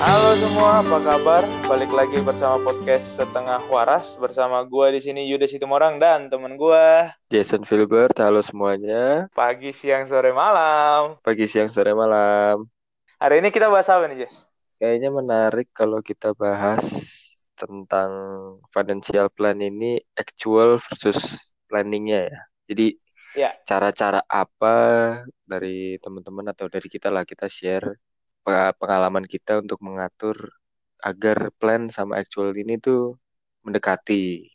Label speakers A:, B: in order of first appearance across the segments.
A: Halo semua, apa kabar? Balik lagi bersama podcast Setengah Waras bersama gua di sini Yuda Situmorang dan temen gua
B: Jason Filbert, halo semuanya.
A: pagi, siang, sore, malam.
B: Pagi, siang, sore, malam.
A: Hari ini kita bahas apa nih, Jess?
B: Kayaknya menarik kalau kita bahas tentang financial plan ini actual versus planningnya ya. Jadi
A: Ya.
B: cara-cara apa dari teman-teman atau dari kita lah kita share pengalaman kita untuk mengatur agar plan sama actual ini tuh mendekati.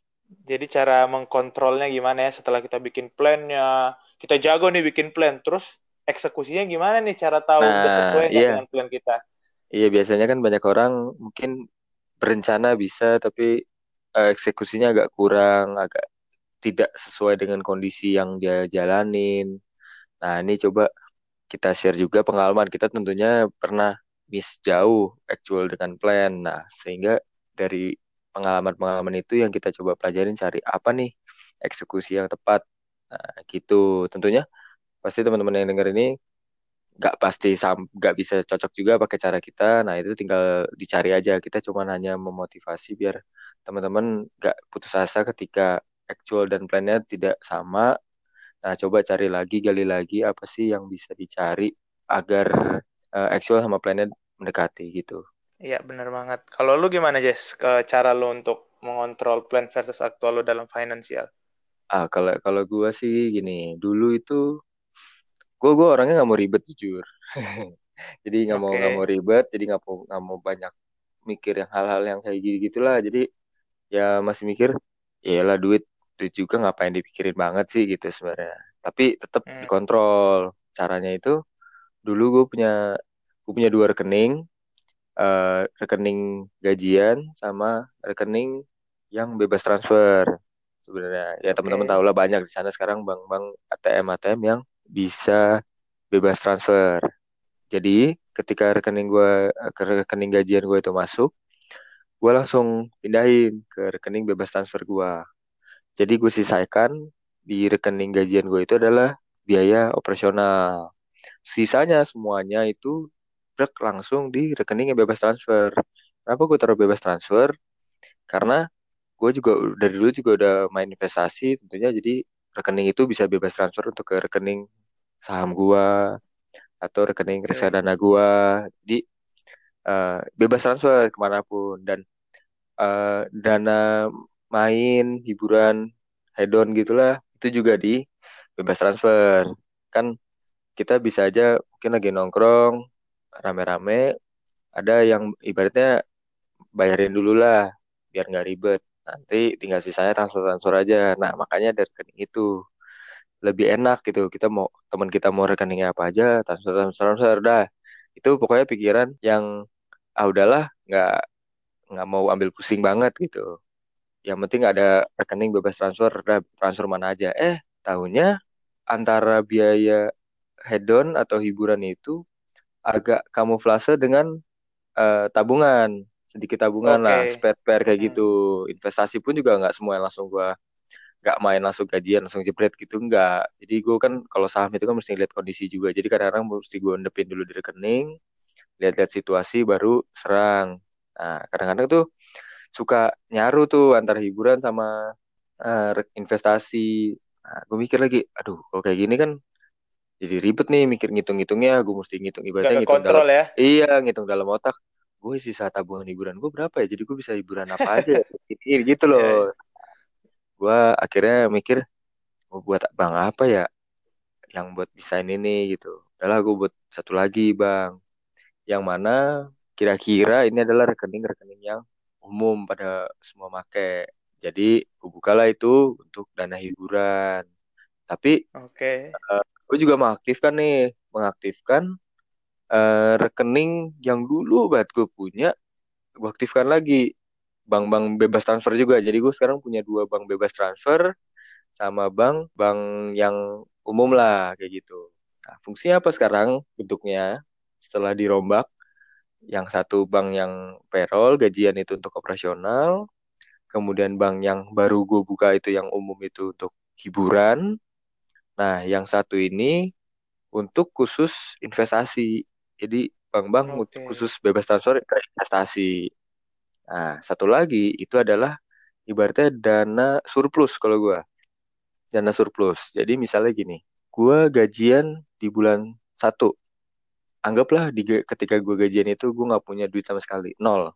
A: Jadi cara mengkontrolnya gimana ya setelah kita bikin plannya? Kita jago nih bikin plan, terus eksekusinya gimana nih cara tahu udah
B: Nah,
A: sesuai
B: iya.
A: dengan plan kita?
B: Iya biasanya kan banyak orang mungkin berencana bisa tapi eh, eksekusinya agak kurang, agak tidak sesuai dengan kondisi yang dia jalanin. Nah ini coba kita share juga pengalaman kita tentunya pernah miss jauh actual dengan plan. Nah sehingga dari pengalaman-pengalaman itu yang kita coba pelajarin cari apa nih eksekusi yang tepat. Nah gitu tentunya pasti teman-teman yang denger ini nggak pasti sam nggak bisa cocok juga pakai cara kita. Nah itu tinggal dicari aja. Kita cuma hanya memotivasi biar teman-teman nggak putus asa ketika actual dan plannya tidak sama. Nah coba cari lagi, gali lagi apa sih yang bisa dicari agar eh, actual sama plannya mendekati gitu.
A: Iya, bener banget. Kalau lu gimana, Jess? Ke cara lu untuk mengontrol plan versus aktual lu dalam finansial?
B: Ah kalau kalau gua sih gini, dulu itu gua gua orangnya nggak mau ribet jujur. Jadi nggak mau nggak mau ribet, jadi nggak mau nggak mau banyak mikir yang hal-hal yang kayak gitu gitulah. Jadi ya masih mikir ya lah duit duit juga ngapain dipikirin banget sih gitu sebenarnya. Tapi tetap
A: Hmm.
B: dikontrol. Caranya itu dulu gue punya gue punya dua rekening eh, rekening gajian sama rekening yang bebas transfer sebenarnya. Ya teman-teman
A: Oke.
B: tahu lah banyak di sana sekarang bank-bank ATM ATM yang bisa bebas transfer. Jadi ketika rekening gue ke rekening gajian gue itu masuk gue langsung pindahin ke rekening bebas transfer gue jadi gue sisaikan di rekening gajian gue itu adalah biaya operasional. Sisanya semuanya itu brek langsung di rekening yang bebas transfer. Kenapa gue taruh bebas transfer? Karena gue juga dari dulu juga udah main investasi tentunya jadi rekening itu bisa bebas transfer untuk ke rekening saham gue atau rekening reksadana gue. Jadi eh, bebas transfer ke mana pun dan eh, dana main hiburan hedon gitulah. Itu juga di bebas transfer. Kan kita bisa aja mungkin lagi nongkrong rame-rame ada yang ibaratnya bayarin dulu lah biar nggak ribet. Nanti tinggal sisanya transfer transfer aja. Nah makanya dari rekening itu lebih enak gitu. Kita mau teman kita mau rekeningnya apa aja transfer transfer transfer dah. Itu pokoknya pikiran yang ah udahlah nggak nggak mau ambil pusing banget gitu yang penting ada rekening bebas transfer, transfer mana aja. Eh, tahunya antara biaya hedon atau hiburan itu agak kamuflase dengan eh, tabungan, sedikit tabungan lah,
A: Oke.
B: spare-spare kayak
A: Hmm.
B: gitu. Investasi pun juga nggak semua yang langsung gua nggak main langsung gajian langsung jebret gitu nggak. Jadi gue kan kalau saham itu kan mesti lihat kondisi juga. Jadi kadang-kadang mesti gue endepin dulu di rekening, lihat-lihat situasi baru serang. Nah, kadang-kadang tuh suka nyaru tuh antara hiburan sama re- investasi. Nah, gue mikir lagi, aduh, kalau kayak gini kan jadi ribet nih mikir ngitung-ngitungnya. Gue mesti ngitung,
A: Gak
B: ibaratnya ngitung dalam,
A: kekontrol ya?
B: iya, ngitung dalam otak. Gue sisa tabungan hiburan gue berapa ya? Jadi gue bisa hiburan apa aja ya? Gitu
A: Iya,
B: loh.
A: iya.
B: Gue akhirnya mikir, mau buat bang apa ya? Yang buat bisa ini gitu. Udahlah gue buat satu lagi bang. Yang mana kira-kira ini adalah rekening-rekening yang umum pada semua make. Jadi gue bukalah itu untuk dana hiburan. Tapi
A: Oke.
B: gue juga mengaktifkan nih, mengaktifkan eh, rekening yang dulu banget gue punya, gue aktifkan lagi. Bank-bank bebas transfer juga. Jadi gue sekarang punya dua bank bebas transfer sama bank bank yang umum lah kayak gitu. Nah, fungsinya apa sekarang bentuknya setelah dirombak? Yang satu bank yang payroll, gajian itu untuk operasional, kemudian bank yang baru gue buka itu yang umum itu untuk hiburan. Nah, yang satu ini untuk khusus investasi. Jadi bank-bank
A: Oke.
B: khusus bebas transfer ke investasi. Nah, satu lagi itu adalah ibaratnya dana surplus kalau gua. Dana surplus. Jadi misalnya gini, gua gajian di bulan satu. Anggaplah di, ketika gua gajian itu gua nggak punya duit sama sekali, nol.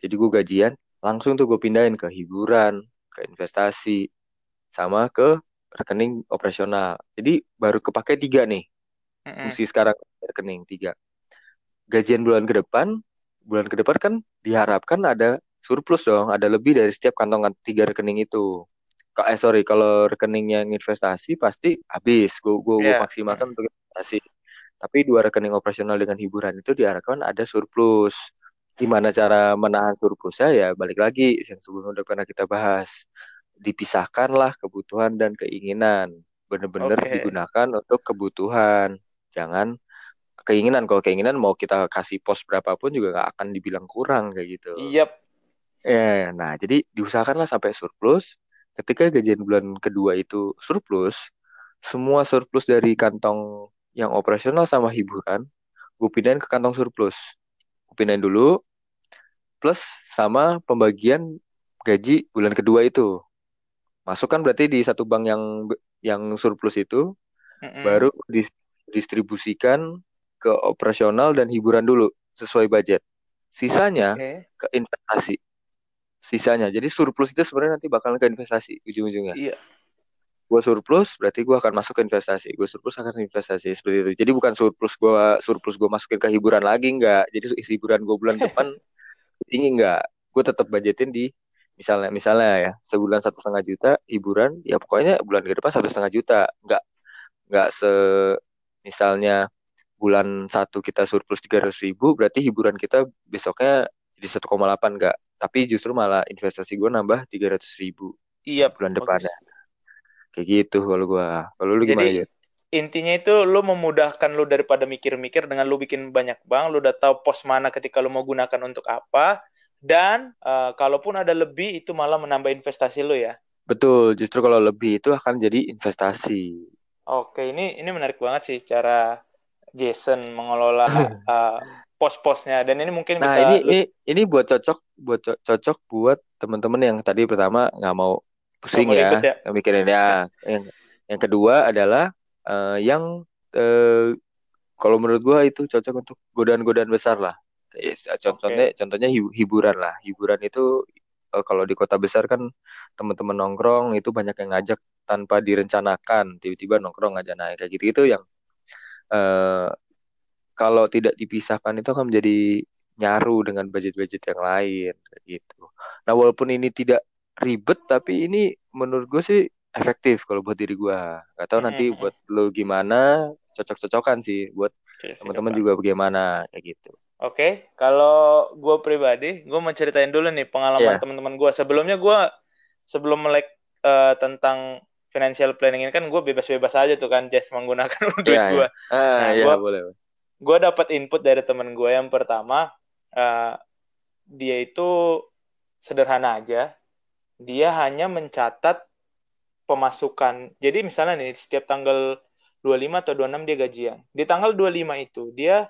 B: Jadi gua gajian, langsung tuh gue pindahin ke hiburan, ke investasi, sama ke rekening operasional. Jadi baru kepake tiga nih. Fungsi sekarang rekening tiga. Gajian bulan ke depan, bulan ke depan kan diharapkan ada surplus dong, ada lebih dari setiap kantong tiga rekening itu. Eh sorry, kalau rekening yang investasi pasti habis, gue gue gue
A: Iya.
B: maksimalkan
A: Mm.
B: untuk investasi. Tapi dua rekening operasional dengan hiburan itu diharapkan ada surplus. Gimana cara menahan surplusnya ya balik lagi yang sebelumnya udah pernah kita bahas. Dipisahkanlah kebutuhan dan keinginan. Bener-bener
A: Oke.
B: digunakan untuk kebutuhan. Jangan keinginan. Kalau keinginan mau kita kasih pos berapapun juga nggak akan dibilang kurang kayak gitu.
A: Iya.
B: Eh, nah, jadi diusahakanlah sampai surplus. Ketika gajian bulan kedua itu surplus, semua surplus dari kantong yang operasional sama hiburan, gue pindahin ke kantong surplus. Gue pindahin dulu, plus sama pembagian gaji bulan kedua itu. Masukkan berarti di satu bank yang yang surplus itu,
A: Mm-mm.
B: baru dis- distribusikan ke operasional dan hiburan dulu sesuai budget. Sisanya
A: Oke.
B: ke investasi. Sisanya. Jadi surplus itu sebenarnya nanti bakalan ke investasi ujung-ujungnya.
A: Iya.
B: Gue surplus berarti gue akan masuk ke investasi. Gue surplus akan investasi seperti itu. Jadi bukan surplus gue surplus gue masukin ke hiburan lagi enggak. Jadi hiburan gue bulan depan tinggi enggak. Gue tetap budgetin di misalnya misalnya ya sebulan satu setengah juta hiburan ya pokoknya bulan ke depan satu setengah juta enggak enggak se misalnya bulan satu kita surplus tiga ratus ribu berarti hiburan kita besoknya jadi 1,8 enggak tapi justru malah investasi gue nambah tiga ratus ribu
A: Iya.
B: bulan
A: bagus.
B: depannya kayak gitu kalau gue kalau lu gimana
A: Jadi
B: ya
A: intinya itu lu memudahkan lu daripada mikir-mikir dengan lu bikin banyak bank, lu udah tahu pos mana ketika lu mau gunakan untuk apa, dan eh, kalaupun ada lebih itu malah menambah investasi lu ya.
B: betul justru kalau lebih itu akan jadi investasi.
A: Oke, ini ini menarik banget sih cara Jason mengelola eh, pos-posnya. Dan ini mungkin
B: nah
A: bisa
B: ini
A: lu
B: ini ini buat cocok buat co- cocok buat teman-teman yang tadi pertama nggak mau pusing ya
A: ya.
B: mikirin ya. Yang yang kedua adalah eh, yang eh, kalau menurut gua itu cocok untuk godaan-godaan besar lah. Yes, contohnya contohnya hi- hiburan lah. Hiburan itu eh, kalau di kota besar kan teman-teman nongkrong itu banyak yang ngajak tanpa direncanakan. Tiba-tiba nongkrong aja naik kayak gitu. Itu yang eh, kalau tidak dipisahkan itu akan menjadi nyaru dengan budget-budget yang lain kayak gitu. Nah walaupun ini tidak ribet tapi ini menurut gue sih efektif kalau buat diri gue. Gak tahu nanti buat lo gimana cocok-cocokan sih buat teman-teman juga bagaimana kayak gitu.
A: Oke, kalau gue pribadi, gue mau ceritain dulu nih pengalaman
B: Iya.
A: teman-teman gue. Sebelumnya gue, sebelum melek eh, tentang financial planning ini kan gue bebas-bebas aja tuh kan, Jess menggunakan duit
B: Iya,
A: gue.
B: Ah,
A: Nah,
B: iya
A: gua-
B: boleh.
A: Gue dapat input dari temen gue yang pertama, eh, dia itu sederhana aja. Dia hanya mencatat pemasukan. Jadi misalnya nih, setiap tanggal 25 atau 26 dia gajian. Di tanggal 25 itu dia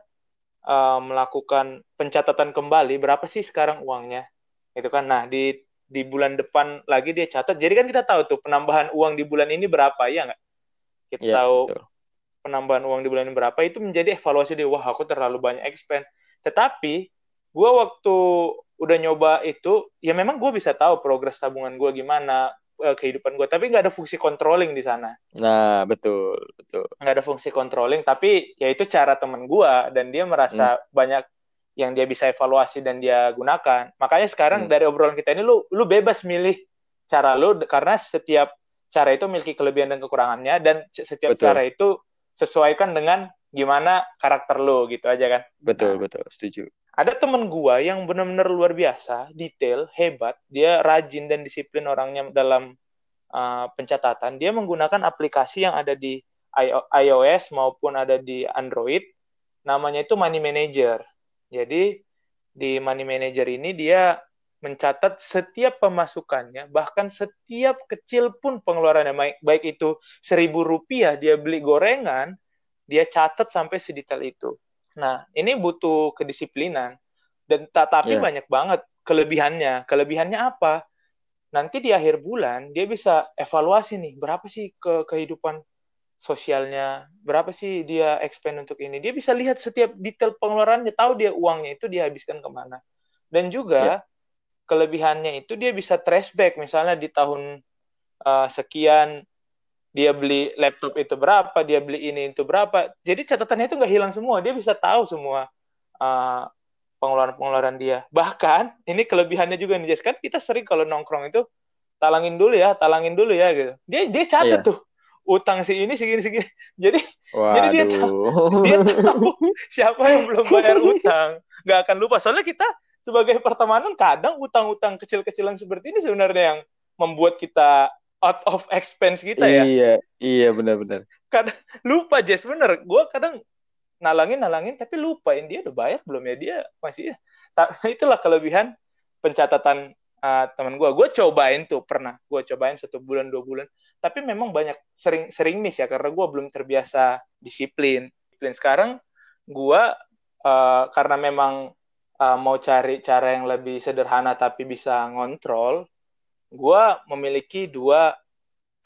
A: uh, melakukan pencatatan kembali berapa sih sekarang uangnya itu kan nah di di bulan depan lagi dia catat jadi kan kita tahu tuh penambahan uang di bulan ini berapa ya nggak kita
B: Iya,
A: tahu
B: betul.
A: penambahan uang di bulan ini berapa itu menjadi evaluasi dia wah aku terlalu banyak expend tetapi gue waktu udah nyoba itu ya memang gue bisa tahu progres tabungan gue gimana eh, kehidupan gue tapi nggak ada fungsi controlling di sana
B: Nah, betul, betul.
A: nggak ada fungsi controlling tapi ya itu cara temen gua dan dia merasa banyak yang dia bisa evaluasi dan dia gunakan makanya sekarang
B: Hmm.
A: dari obrolan kita ini lu lu bebas milih cara lu karena setiap cara itu memiliki kelebihan dan kekurangannya dan setiap
B: Betul.
A: cara itu sesuaikan dengan gimana karakter lu gitu aja kan
B: Betul,
A: Nah.
B: betul. Setuju.
A: Ada temen gua yang benar-benar luar biasa detail hebat. Dia rajin dan disiplin orangnya dalam uh, pencatatan. Dia menggunakan aplikasi yang ada di iOS maupun ada di Android. Namanya itu Money Manager. Jadi di Money Manager ini dia mencatat setiap pemasukannya bahkan setiap kecil pun pengeluarannya. Baik, baik itu seribu rupiah dia beli gorengan dia catat sampai sedetail itu Nah, ini butuh kedisiplinan dan tapi yeah. banyak banget kelebihannya. Kelebihannya apa? Nanti di akhir bulan dia bisa evaluasi nih berapa sih ke kehidupan sosialnya, berapa sih dia expend untuk ini. Dia bisa lihat setiap detail pengeluarannya, tahu dia uangnya itu dihabiskan ke mana. Dan juga yeah. kelebihannya itu dia bisa trace back, misalnya di tahun uh, sekian dia beli laptop itu berapa, dia beli ini itu berapa. Jadi catatannya itu nggak hilang semua, dia bisa tahu semua uh, pengeluaran-pengeluaran dia. Bahkan ini kelebihannya juga nih, Jess. kan kita sering kalau nongkrong itu talangin dulu ya, talangin dulu ya gitu. Dia dia catat yeah. tuh utang si ini segini segini. Jadi Waduh. jadi dia tahu dia tahu siapa yang belum bayar utang. Gak akan lupa. Soalnya kita sebagai pertemanan kadang utang-utang kecil-kecilan seperti ini sebenarnya yang membuat kita out of expense kita ya.
B: Iya, iya benar-benar.
A: Kadang lupa Jess bener. Gue kadang nalangin nalangin tapi lupain dia udah bayar belum ya dia masih ya. Itulah kelebihan pencatatan uh, teman gue gue cobain tuh pernah gue cobain satu bulan dua bulan tapi memang banyak sering sering miss ya karena gue belum terbiasa disiplin disiplin sekarang gue uh, karena memang uh, mau cari cara yang lebih sederhana tapi bisa ngontrol gue memiliki dua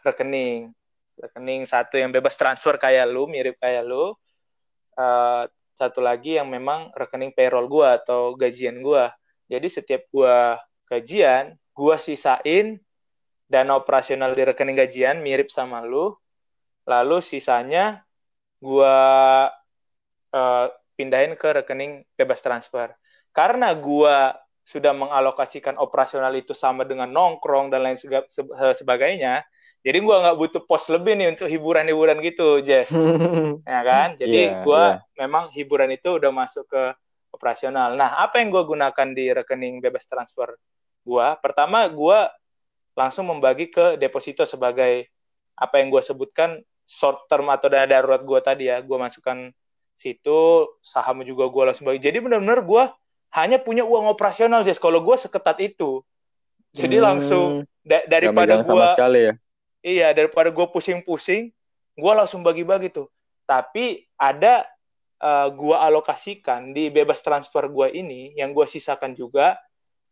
A: rekening rekening satu yang bebas transfer kayak lu mirip kayak lu uh, satu lagi yang memang rekening payroll gue atau gajian gue jadi setiap gue gajian, gua sisain dana operasional di rekening gajian mirip sama lu. Lalu sisanya gua uh, pindahin ke rekening bebas transfer. Karena gua sudah mengalokasikan operasional itu sama dengan nongkrong dan lain sebagainya, jadi gua nggak butuh pos lebih nih untuk hiburan-hiburan gitu, Jess. ya kan? Jadi yeah, gua yeah. memang hiburan itu udah masuk ke operasional. Nah, apa yang gue gunakan di rekening bebas transfer gue? Pertama, gue langsung membagi ke deposito sebagai apa yang gue sebutkan short term atau dana darurat gue tadi ya. Gue masukkan situ, saham juga gue langsung bagi. Jadi benar-benar gue hanya punya uang operasional, Jess. Kalau gue seketat itu. Jadi hmm, langsung da daripada gue ya. Iya, daripada gue pusing-pusing, gue langsung bagi-bagi tuh. Tapi ada uh, gua alokasikan di bebas transfer gua ini yang gua sisakan juga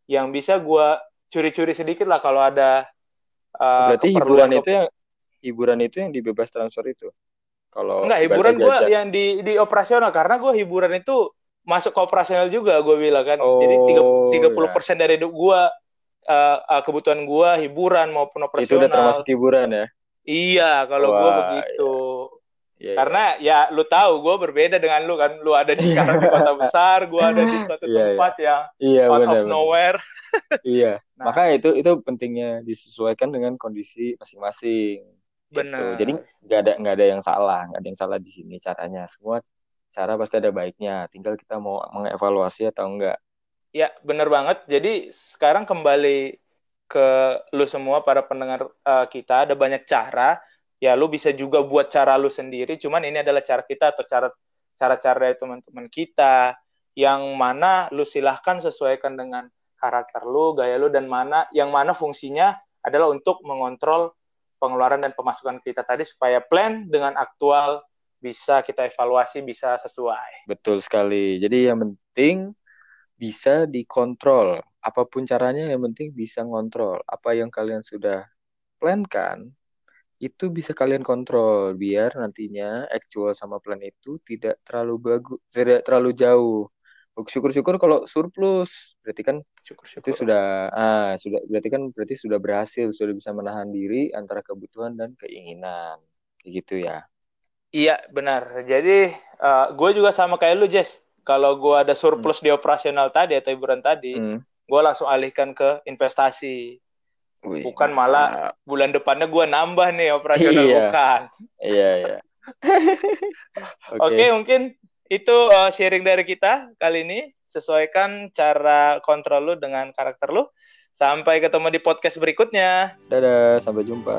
A: yang bisa gua curi-curi sedikit lah kalau ada
B: uh, berarti hiburan itu yang hiburan itu yang di bebas transfer itu
A: kalau enggak hiburan gua yang di di operasional karena gua hiburan itu masuk ke operasional juga gue bilang kan oh, jadi tiga puluh ya. persen dari gua uh, uh, kebutuhan gua hiburan maupun operasional itu
B: udah termasuk hiburan ya
A: iya kalau gua begitu Yeah, Karena yeah. ya lu tahu gue berbeda dengan lu kan. Lu ada di sekarang di kota besar, gue ada di suatu yeah, tempat yang yeah, out bener, of nowhere.
B: iya. nah. Makanya itu itu pentingnya disesuaikan dengan kondisi masing-masing. Gitu. Benar. Gitu. Jadi nggak ada nggak ada yang salah, nggak ada yang salah di sini caranya. Semua cara pasti ada baiknya. Tinggal kita mau mengevaluasi atau enggak.
A: Ya, benar banget. Jadi sekarang kembali ke lu semua para pendengar uh, kita ada banyak cara ya lu bisa juga buat cara lu sendiri cuman ini adalah cara kita atau cara cara-cara dari teman-teman kita yang mana lu silahkan sesuaikan dengan karakter lu, gaya lu dan mana yang mana fungsinya adalah untuk mengontrol pengeluaran dan pemasukan kita tadi supaya plan dengan aktual bisa kita evaluasi bisa sesuai.
B: Betul sekali. Jadi yang penting bisa dikontrol. Apa pun caranya yang penting bisa ngontrol. Apa yang kalian sudah plankan itu bisa kalian kontrol biar nantinya actual sama plan itu tidak terlalu bagus tidak terlalu jauh syukur-syukur kalau surplus berarti kan syukur-syukur itu sudah ah sudah berarti kan berarti sudah berhasil sudah bisa menahan diri antara kebutuhan dan keinginan gitu ya
A: iya benar jadi uh, gue juga sama kayak lu Jess kalau gue ada surplus hmm. di operasional tadi atau hiburan tadi hmm. gue langsung alihkan ke investasi Wih, bukan malah bulan depannya gue nambah nih operasional iya. bukan.
B: Iya iya.
A: Oke okay. okay, mungkin itu uh, sharing dari kita kali ini. Sesuaikan cara kontrol lu dengan karakter lu. Sampai ketemu di podcast berikutnya.
B: Dadah, sampai jumpa.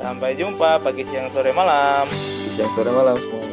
A: Sampai jumpa pagi, siang, sore, malam.
B: jam sore malam semua